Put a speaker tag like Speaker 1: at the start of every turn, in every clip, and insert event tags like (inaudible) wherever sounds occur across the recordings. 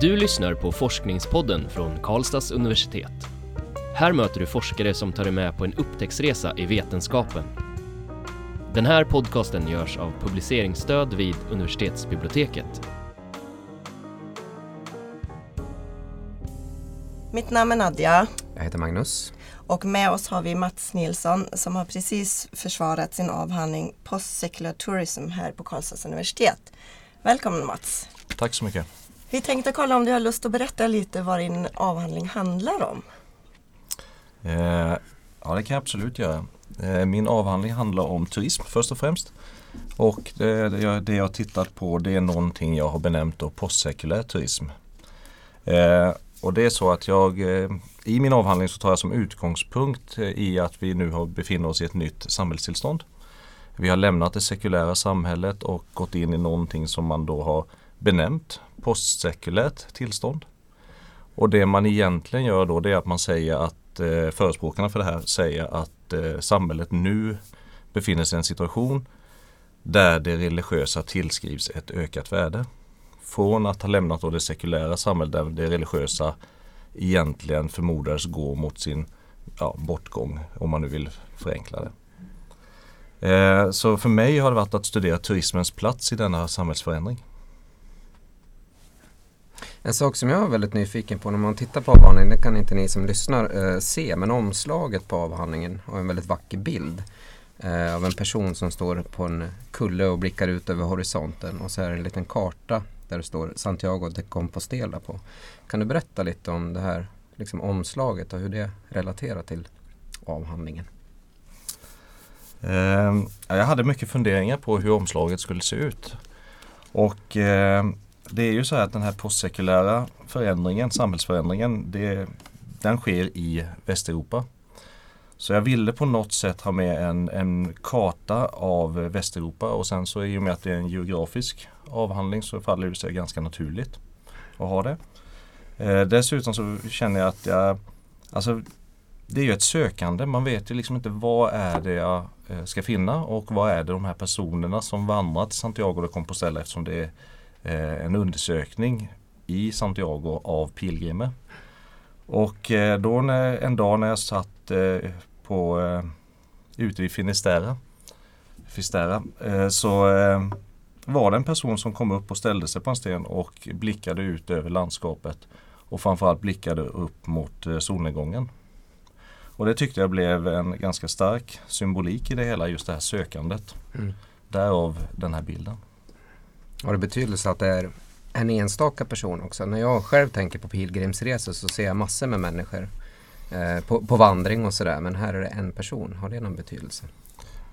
Speaker 1: Du lyssnar på Forskningspodden från Karlstads universitet. Här möter du forskare som tar dig med på en upptäcktsresa i vetenskapen. Den här podcasten görs av publiceringsstöd vid universitetsbiblioteket.
Speaker 2: Mitt namn är Nadja
Speaker 3: Jag heter Magnus.
Speaker 2: och med oss har vi Mats Nilsson som har precis försvarat sin avhandling Post-Secular Tourism här på Karlstads universitet. Välkommen Mats!
Speaker 4: Tack så mycket.
Speaker 2: Vi tänkte kolla om du har lust att berätta lite vad din avhandling handlar om.
Speaker 4: Eh, ja, det kan jag absolut göra. Eh, min avhandling handlar om turism först och främst. Och det, det, jag, det jag har tittat på det är någonting jag har benämnt då postsekulär turism. Eh, och det är så att jag eh, i min avhandling så tar jag som utgångspunkt eh, i att vi nu har befinner oss i ett nytt samhällstillstånd. Vi har lämnat det sekulära samhället och gått in i någonting som man då har benämnt postsekulärt tillstånd. Och det man egentligen gör då det är att man säger att eh, förespråkarna för det här säger att eh, samhället nu befinner sig i en situation där det religiösa tillskrivs ett ökat värde. Från att ha lämnat då det sekulära samhället där det religiösa egentligen förmodades gå mot sin ja, bortgång om man nu vill förenkla det. Eh, så för mig har det varit att studera turismens plats i denna samhällsförändring.
Speaker 3: En sak som jag är väldigt nyfiken på när man tittar på avhandlingen, det kan inte ni som lyssnar eh, se, men omslaget på avhandlingen har en väldigt vacker bild eh, av en person som står på en kulle och blickar ut över horisonten och så är det en liten karta där det står Santiago de Compostela på. Kan du berätta lite om det här liksom omslaget och hur det relaterar till avhandlingen?
Speaker 4: Eh, jag hade mycket funderingar på hur omslaget skulle se ut. Och eh, det är ju så här att den här postsekulära förändringen, samhällsförändringen, det, den sker i Västeuropa. Så jag ville på något sätt ha med en, en karta av Västeuropa och sen så i och med att det är en geografisk avhandling så faller det sig ganska naturligt att ha det. Eh, dessutom så känner jag att jag, alltså det är ju ett sökande. Man vet ju liksom inte vad är det jag eh, ska finna och vad är det de här personerna som vandrar till Santiago de Compostela eftersom det är en undersökning i Santiago av pilgrimer. Och eh, då när, en dag när jag satt eh, på, eh, ute vid Finisterra, Fisterra eh, så eh, var det en person som kom upp och ställde sig på en sten och blickade ut över landskapet och framförallt blickade upp mot eh, solnedgången. Och det tyckte jag blev en ganska stark symbolik i det hela, just det här sökandet.
Speaker 3: Mm.
Speaker 4: Därav den här bilden.
Speaker 3: Har det betydelse att det är en enstaka person också? När jag själv tänker på pilgrimsresor så ser jag massor med människor eh, på, på vandring och sådär. Men här är det en person. Har det någon betydelse?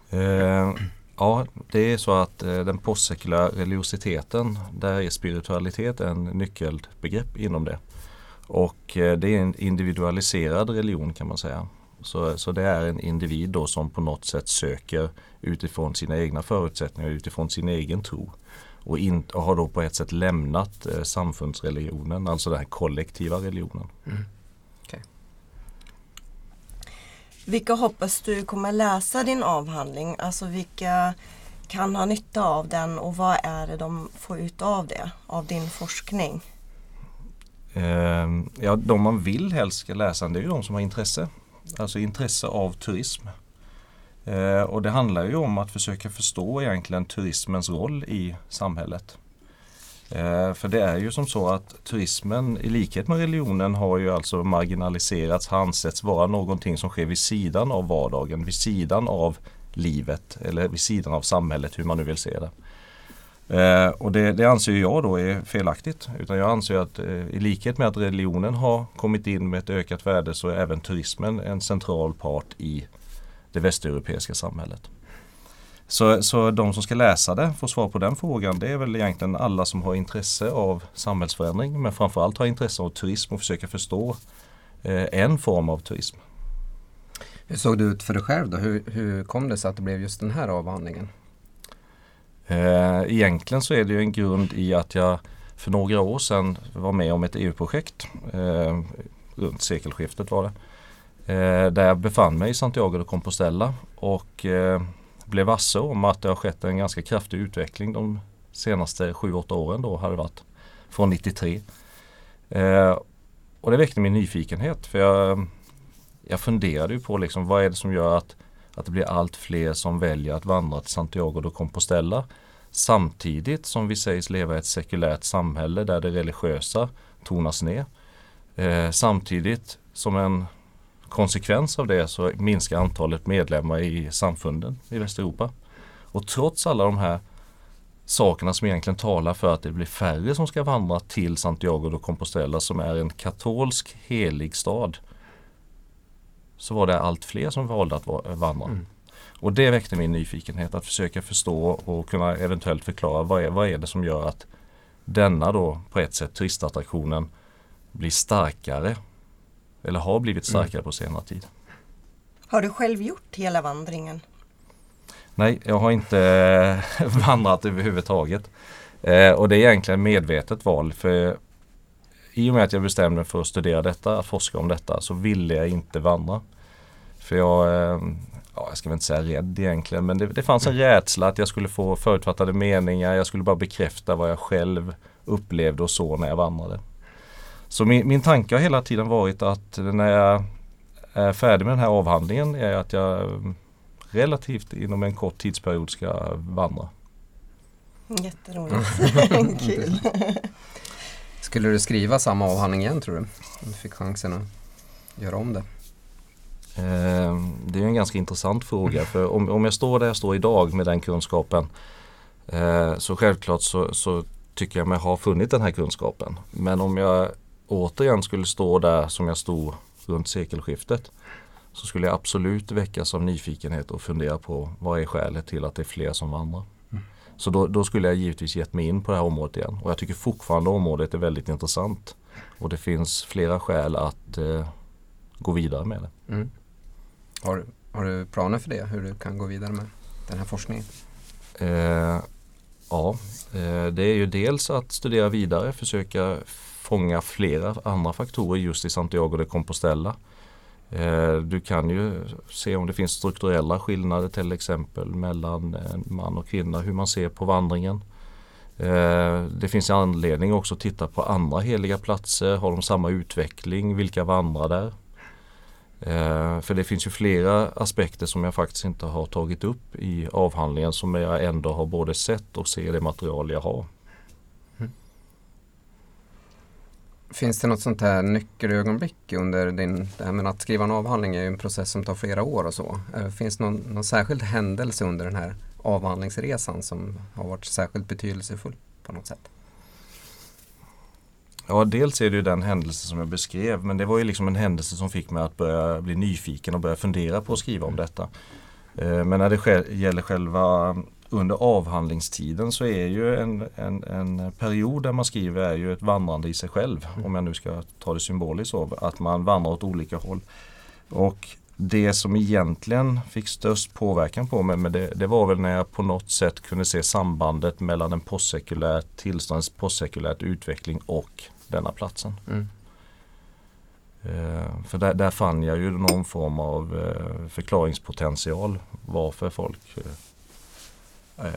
Speaker 4: Eh, ja, det är så att eh, den postsekulära religiositeten, där är spiritualitet en nyckelbegrepp inom det. Och eh, det är en individualiserad religion kan man säga. Så, så det är en individ då som på något sätt söker utifrån sina egna förutsättningar, utifrån sin egen tro. Och, in, och har då på ett sätt lämnat eh, samfundsreligionen, alltså den här kollektiva religionen.
Speaker 2: Vilka hoppas du kommer läsa din avhandling? Alltså vilka kan ha nytta av den och vad är det de får ut av det, av din forskning?
Speaker 4: Eh, ja, de man vill helst ska läsa det är ju de som har intresse. Alltså intresse av turism. Eh, och det handlar ju om att försöka förstå egentligen turismens roll i samhället. Eh, för det är ju som så att turismen i likhet med religionen har ju alltså marginaliserats, har ansetts vara någonting som sker vid sidan av vardagen, vid sidan av livet eller vid sidan av samhället hur man nu vill se det. Eh, och det, det anser jag då är felaktigt. Utan jag anser att eh, i likhet med att religionen har kommit in med ett ökat värde så är även turismen en central part i det västeuropeiska samhället. Så, så de som ska läsa det får svar på den frågan. Det är väl egentligen alla som har intresse av samhällsförändring men framförallt har intresse av turism och försöka förstå eh, en form av turism.
Speaker 3: Hur såg det ut för dig själv då? Hur, hur kom det sig att det blev just den här avhandlingen?
Speaker 4: Eh, egentligen så är det ju en grund i att jag för några år sedan var med om ett EU-projekt. Eh, runt sekelskiftet var det. Eh, där jag befann mig i Santiago de Compostela och eh, blev varse om att det har skett en ganska kraftig utveckling de senaste 7-8 åren då hade det varit. Från 93. Eh, och det väckte min nyfikenhet för jag, jag funderade ju på liksom, vad är det som gör att, att det blir allt fler som väljer att vandra till Santiago de Compostela samtidigt som vi sägs leva i ett sekulärt samhälle där det religiösa tonas ner. Eh, samtidigt som en konsekvens av det så minskar antalet medlemmar i samfunden i Västeuropa. Och trots alla de här sakerna som egentligen talar för att det blir färre som ska vandra till Santiago de Compostela som är en katolsk helig stad. Så var det allt fler som valde att vandra. Mm. Och det väckte min nyfikenhet att försöka förstå och kunna eventuellt förklara vad är, vad är det som gör att denna då på ett sätt turistattraktionen blir starkare eller har blivit starkare mm. på senare tid.
Speaker 2: Har du själv gjort hela vandringen?
Speaker 4: Nej, jag har inte eh, (laughs) vandrat överhuvudtaget. Eh, och det är egentligen medvetet val. För I och med att jag bestämde mig för att studera detta, att forska om detta, så ville jag inte vandra. För jag, eh, ja, jag ska väl inte säga rädd egentligen, men det, det fanns en rädsla att jag skulle få förutfattade meningar. Jag skulle bara bekräfta vad jag själv upplevde och såg när jag vandrade. Så min, min tanke har hela tiden varit att när jag är färdig med den här avhandlingen är att jag relativt inom en kort tidsperiod ska vandra.
Speaker 2: Jätteroligt, (laughs) kul.
Speaker 3: Skulle du skriva samma avhandling igen tror du? Om du fick chansen att göra om det?
Speaker 4: Eh, det är en ganska intressant fråga för om, om jag står där jag står idag med den kunskapen eh, så självklart så, så tycker jag mig ha funnit den här kunskapen. Men om jag återigen skulle stå där som jag stod runt sekelskiftet så skulle jag absolut väckas av nyfikenhet och fundera på vad är skälet till att det är fler som vandrar. Mm. Så då, då, skulle jag givetvis gett mig in på det här området igen. Och jag tycker fortfarande området är väldigt intressant. Och det finns flera skäl att eh, gå vidare med det. Mm.
Speaker 3: Har, har, du planer för det? Hur du kan gå vidare med den här forskningen?
Speaker 4: Eh, ja, eh, det är ju dels att studera vidare, försöka fånga flera andra faktorer just i Santiago de Compostela. Eh, du kan ju se om det finns strukturella skillnader till exempel mellan man och kvinna, hur man ser på vandringen. Eh, det finns anledning också att titta på andra heliga platser. Har de samma utveckling? Vilka vandrar där? Eh, för det finns ju flera aspekter som jag faktiskt inte har tagit upp i avhandlingen som jag ändå har både sett och ser det material jag har.
Speaker 3: Finns det något sånt här nyckelögonblick under din, det här med att skriva en avhandling är ju en process som tar flera år och så. Eh, finns det någon, någon särskild händelse under den här avhandlingsresan som har varit särskilt betydelsefull på något sätt?
Speaker 4: Ja, dels är det ju den händelse som jag beskrev men det var ju liksom en händelse som fick mig att börja bli nyfiken och börja fundera på att skriva om detta. Eh, men när det gäller själva under avhandlingstiden så är ju en, en, en, period där man skriver är ju ett vandrande i sig själv. Om jag nu ska ta det symboliskt så. Att man vandrar åt olika håll. Och det som egentligen fick störst påverkan på mig men det, det, var väl när jag på något sätt kunde se sambandet mellan en postsekulär tillstånd, postsekulär utveckling och denna platsen. Mm. Uh, för där, där, fann jag ju någon form av uh, förklaringspotential varför folk Eh,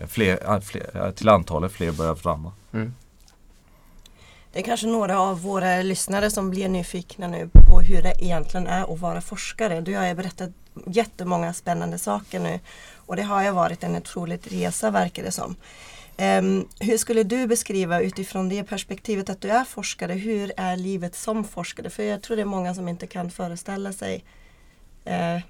Speaker 4: fler, fler, till antalet fler börjar vandra. Mm.
Speaker 2: Det är kanske några av våra lyssnare som blir nyfikna nu på hur det egentligen är att vara forskare. Du har ju berättat jättemånga spännande saker nu och det har ju varit en otrolig resa verkar det som. Um, hur skulle du beskriva utifrån det perspektivet att du är forskare, hur är livet som forskare? För jag tror det är många som inte kan föreställa sig uh,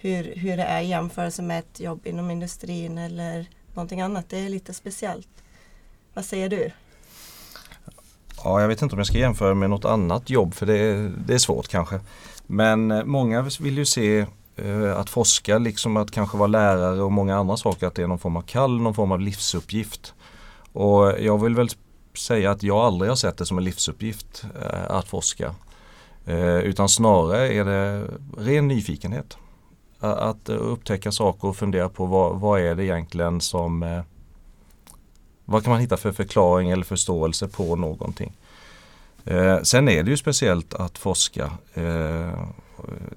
Speaker 2: hur, hur det är i jämförelse med ett jobb inom industrin eller någonting annat. Det är lite speciellt. Vad säger du?
Speaker 4: Ja, jag vet inte om jag ska jämföra med något annat jobb för det är, det är svårt kanske. Men eh, många vill ju se eh, att forska liksom att kanske vara lärare och många andra saker att det är någon form av kall, någon form av livsuppgift. Och jag vill väl säga att jag aldrig har sett det som en livsuppgift eh, att forska. Eh, utan snarare är det ren nyfikenhet att upptäcka saker och fundera på vad, vad är det egentligen som vad kan man hitta för förklaring eller förståelse på någonting. Eh, sen är det ju speciellt att forska. Eh,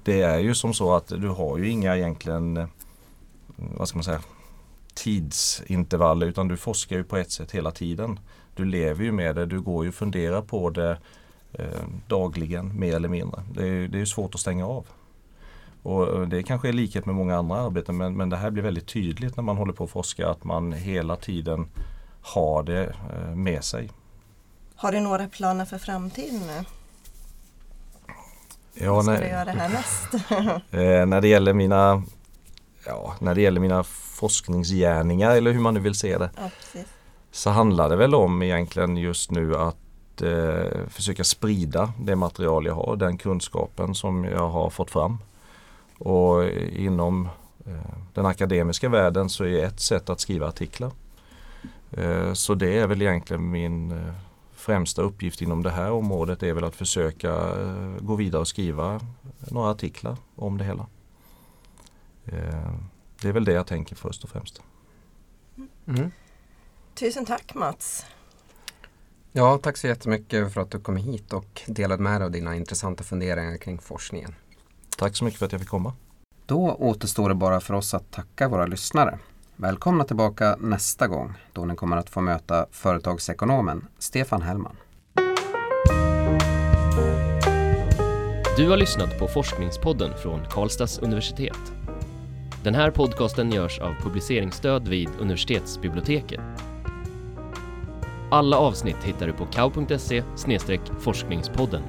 Speaker 4: det är ju som så att du har ju inga egentligen vad ska man säga tidsintervaller utan du forskar ju på ett sätt hela tiden. Du lever ju med det, du går ju och funderar på det eh, dagligen mer eller mindre. Det är, det är svårt att stänga av. Och det kanske är likhet med många andra arbeten men, men det här blir väldigt tydligt när man håller på att forska att man hela tiden har det eh, med sig.
Speaker 2: Har du några planer för framtiden nu?
Speaker 4: Ja,
Speaker 2: Vad ska
Speaker 4: när,
Speaker 2: du göra härnäst? (laughs)
Speaker 4: eh, när det gäller mina ja, när det gäller mina forskningsgärningar eller hur man nu vill se det
Speaker 2: ja,
Speaker 4: så handlar det väl om egentligen just nu att eh, försöka sprida det material jag har, den kunskapen som jag har fått fram. Och inom eh, den akademiska världen så är ett sätt att skriva artiklar. Eh, så det är väl egentligen min eh, främsta uppgift inom det här området är väl att försöka gå vidare och skriva några artiklar om det hela. Det är väl det jag tänker först och främst.
Speaker 3: Mm.
Speaker 2: Tusen tack Mats.
Speaker 3: Ja, tack så jättemycket för att du kom hit och delade med dig av dina intressanta funderingar kring forskningen.
Speaker 4: Tack så mycket för att jag fick komma.
Speaker 3: Då återstår det bara för oss att tacka våra lyssnare. Välkomna tillbaka nästa gång då ni kommer att få möta företagsekonomen Stefan Hellman.
Speaker 1: Du har lyssnat på Forskningspodden från Karlstads universitet. Den här podcasten görs av publiceringsstöd vid universitetsbiblioteket. Alla avsnitt hittar du på kau.se forskningspodden.